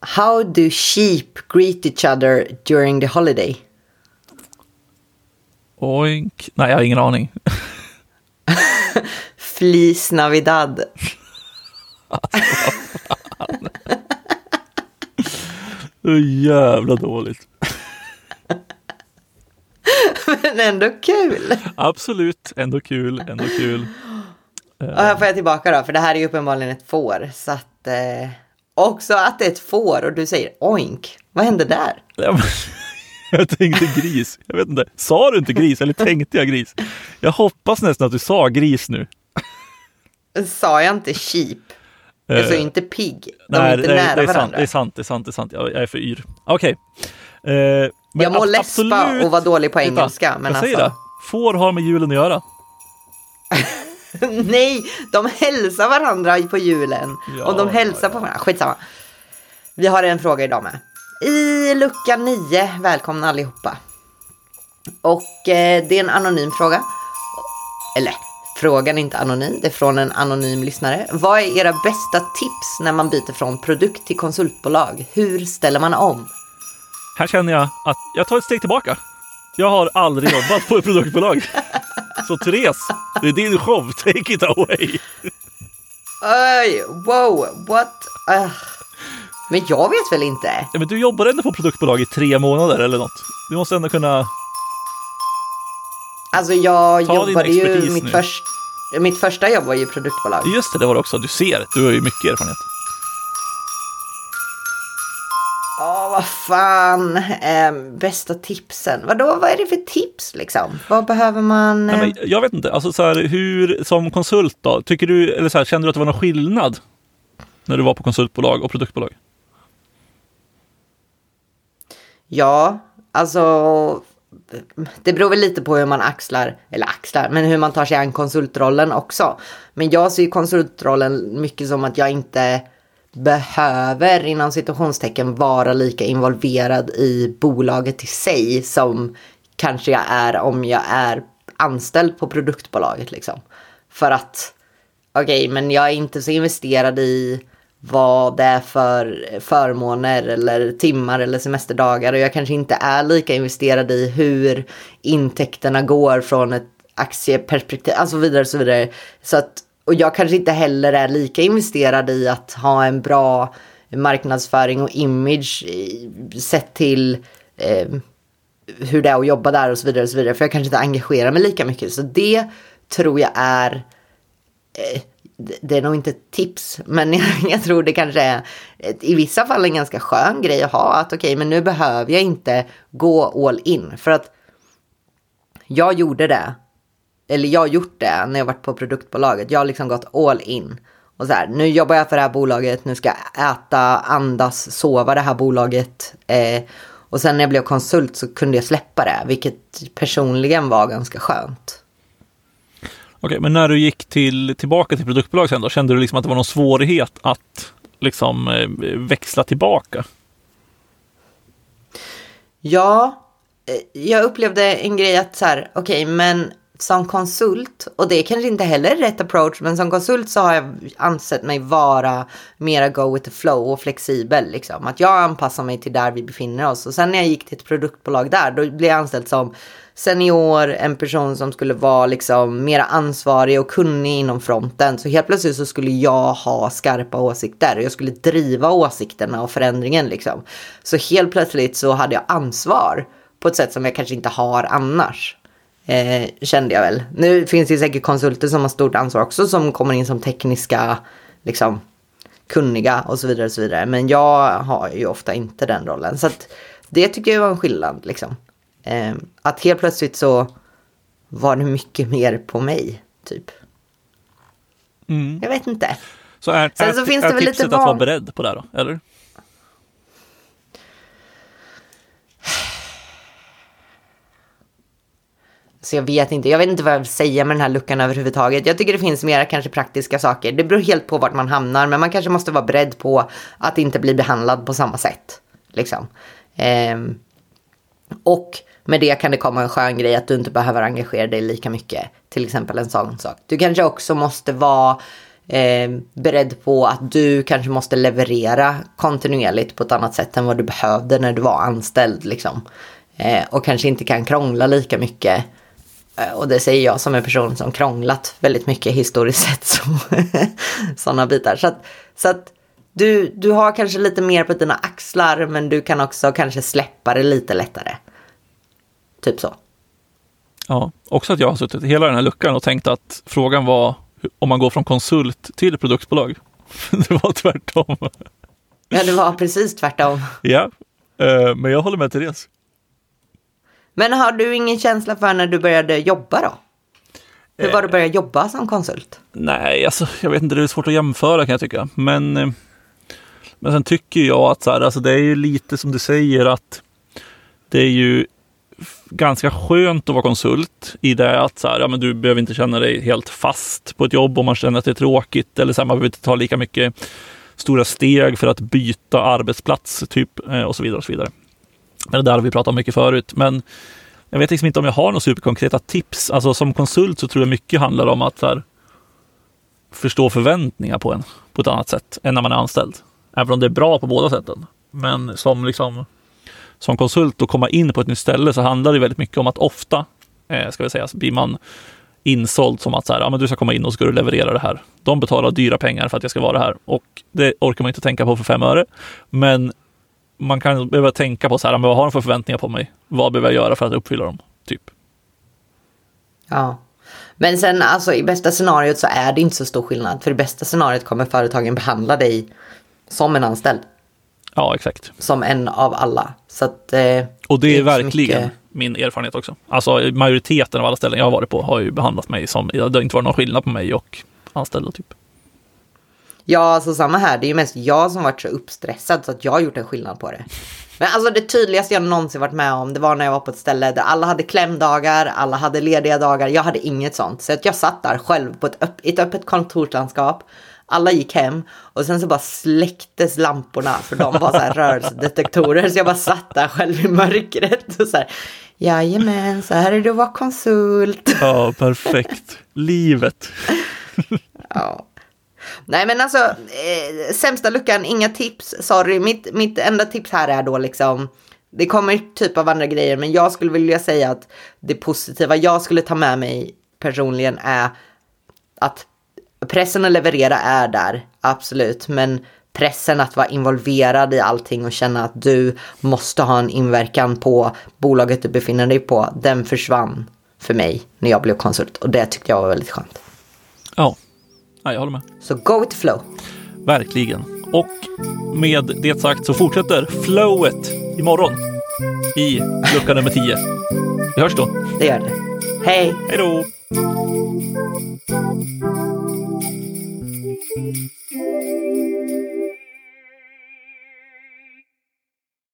How do sheep greet each other during the holiday? Oink. Nej, jag har ingen aning. Flis Navidad. Så jävla dåligt. Men ändå kul. Absolut, ändå kul, ändå kul. Och här får jag tillbaka då, för det här är ju uppenbarligen ett får. Så att, eh, också att det är ett får och du säger oink. Vad hände där? Jag tänkte gris. Jag vet inte. Sa du inte gris eller tänkte jag gris? Jag hoppas nästan att du sa gris nu. Sa jag inte sheep? Jag sa ju inte pigg. De är inte nej, nära det är sant, varandra. det är sant, det är sant, det är sant. Jag, jag är för yr. Okej. Eh, men jag må läspa och vara dålig på engelska. Men jag säger alltså, det. Får har med julen att göra. nej, de hälsar varandra på julen. Ja, och de hälsar på varandra. Skitsamma. Vi har en fråga idag med. I lucka 9, välkomna allihopa. Och eh, det är en anonym fråga. Eller, frågan är inte anonym, det är från en anonym lyssnare. Vad är era bästa tips när man byter från produkt till konsultbolag? Hur ställer man om? Här känner jag att jag tar ett steg tillbaka. Jag har aldrig jobbat på ett produktbolag. Så Therese, det är din show. Take it away. Oj, wow, what? Ah. Men jag vet väl inte? Ja, men du jobbar ändå på produktbolag i tre månader eller något. Du måste ändå kunna... Alltså jag Ta jobbade ju, mitt, först, mitt första jobb var ju produktbolag. Just det, det var det också. Du ser, du har ju mycket erfarenhet. Vad fan. Eh, bästa tipsen. Vadå, vad är det för tips liksom? Vad behöver man? Nej, eh, men jag vet inte, alltså så här, hur som konsult då? Tycker du, eller så här, kände du att det var någon skillnad när du var på konsultbolag och produktbolag? Ja, alltså. Det beror väl lite på hur man axlar, eller axlar, men hur man tar sig an konsultrollen också. Men jag ser ju konsultrollen mycket som att jag inte behöver inom situationstecken vara lika involverad i bolaget i sig som kanske jag är om jag är anställd på produktbolaget liksom. För att, okej, men jag är inte så investerad i vad det är för förmåner eller timmar eller semesterdagar och jag kanske inte är lika investerad i hur intäkterna går från ett aktieperspektiv, alltså vidare så vidare. Så att, och jag kanske inte heller är lika investerad i att ha en bra marknadsföring och image sett till eh, hur det är att jobba där och så vidare och så vidare. För jag kanske inte engagerar mig lika mycket. Så det tror jag är eh, det- är nog inte ett tips, men jag, jag tror det kanske är ett, i vissa fall en ganska skön grej att ha. Att okej, men nu behöver jag inte gå all in. För att jag gjorde det, eller jag har gjort det när jag varit på produktbolaget. Jag har liksom gått all in. Och så här, nu jobbar jag för det här bolaget, nu ska jag äta, andas, sova det här bolaget. Eh, och sen när jag blev konsult så kunde jag släppa det, vilket personligen var ganska skönt. Okej, men när du gick till, tillbaka till produktbolag sen då, kände du liksom att det var någon svårighet att liksom eh, växla tillbaka? Ja, eh, jag upplevde en grej att så här, okej, men som konsult, och det är kanske inte heller rätt approach, men som konsult så har jag ansett mig vara mera go with the flow och flexibel. Liksom. Att jag anpassar mig till där vi befinner oss. Och sen när jag gick till ett produktbolag där, då blev jag anställd som senior, en person som skulle vara liksom mera ansvarig och kunnig inom fronten. Så helt plötsligt så skulle jag ha skarpa åsikter och jag skulle driva åsikterna och förändringen liksom. Så helt plötsligt så hade jag ansvar på ett sätt som jag kanske inte har annars. Eh, kände jag väl. Nu finns det säkert konsulter som har stort ansvar också som kommer in som tekniska, liksom kunniga och så vidare och så vidare. Men jag har ju ofta inte den rollen. Så det tycker jag var en skillnad liksom. Eh, att helt plötsligt så var det mycket mer på mig, typ. Mm. Jag vet inte. Så är, Sen är, så finns är det väl tipset lite att vara van- beredd på det då, eller? Så jag vet inte, jag vet inte vad jag vill säga med den här luckan överhuvudtaget. Jag tycker det finns mera kanske praktiska saker. Det beror helt på vart man hamnar, men man kanske måste vara beredd på att inte bli behandlad på samma sätt. Liksom. Ehm, och med det kan det komma en skön grej att du inte behöver engagera dig lika mycket. Till exempel en sån sak. Du kanske också måste vara eh, beredd på att du kanske måste leverera kontinuerligt på ett annat sätt än vad du behövde när du var anställd. Liksom. Eh, och kanske inte kan krångla lika mycket. Eh, och det säger jag som en person som krånglat väldigt mycket historiskt sett. Sådana bitar. Så att, så att du, du har kanske lite mer på dina axlar men du kan också kanske släppa det lite lättare. Typ så. Ja, också att jag har suttit hela den här luckan och tänkt att frågan var om man går från konsult till produktbolag. det var tvärtom. Ja, det var precis tvärtom. ja, eh, men jag håller med Therese. Men har du ingen känsla för när du började jobba då? Hur var det att börja jobba som konsult? Nej, alltså jag vet inte, det är svårt att jämföra kan jag tycka. Men, eh, men sen tycker jag att så här, alltså det är ju lite som du säger att det är ju ganska skönt att vara konsult i det att så här, ja, men du behöver inte känna dig helt fast på ett jobb om man känner att det är tråkigt eller så här, man behöver inte ta lika mycket stora steg för att byta arbetsplats typ eh, och så vidare och så vidare. Men det där har vi pratat om mycket förut. Men jag vet liksom inte om jag har några superkonkreta tips. Alltså som konsult så tror jag mycket handlar om att här, förstå förväntningar på en på ett annat sätt än när man är anställd. Även om det är bra på båda sätten. Men som liksom som konsult och komma in på ett nytt ställe så handlar det väldigt mycket om att ofta, eh, ska vi säga, så blir man insåld som att så här, ja, men du ska komma in och ska du leverera det här. De betalar dyra pengar för att jag ska vara här och det orkar man inte tänka på för fem öre. Men man kan behöva tänka på så här, men vad har de för förväntningar på mig? Vad behöver jag göra för att uppfylla dem? Typ. Ja. Men sen alltså i bästa scenariot så är det inte så stor skillnad. För i bästa scenariot kommer företagen behandla dig som en anställd. Ja, exakt. Som en av alla. Så att, eh, och det är, verkligen mycket... min erfarenhet också. Alltså majoriteten av alla ställen jag har varit på har ju behandlat mig som, det har inte varit någon skillnad på mig och anställda typ. Ja, alltså samma här. Det är ju mest jag som varit så uppstressad så att jag har gjort en skillnad på det. Men alltså det tydligaste jag någonsin varit med om, det var när jag var på ett ställe där alla hade klämdagar, alla hade lediga dagar. Jag hade inget sånt. Så att jag satt där själv på ett, öpp ett öppet kontorslandskap. Alla gick hem och sen så bara släcktes lamporna för de var så här rörelsedetektorer. Så jag bara satt där själv i mörkret och så här. Jajamän, så här är det att vara konsult. Ja, perfekt. Livet. ja. Nej men alltså, eh, sämsta luckan, inga tips, sorry. Mitt, mitt enda tips här är då liksom, det kommer typ av andra grejer, men jag skulle vilja säga att det positiva jag skulle ta med mig personligen är att pressen att leverera är där, absolut, men pressen att vara involverad i allting och känna att du måste ha en inverkan på bolaget du befinner dig på, den försvann för mig när jag blev konsult och det tyckte jag var väldigt skönt. Ja, Ja, jag håller med. Så go with flow. Verkligen. Och med det sagt så fortsätter flowet imorgon i lucka nummer 10. Vi hörs då. Det gör det. Hej! Hej då!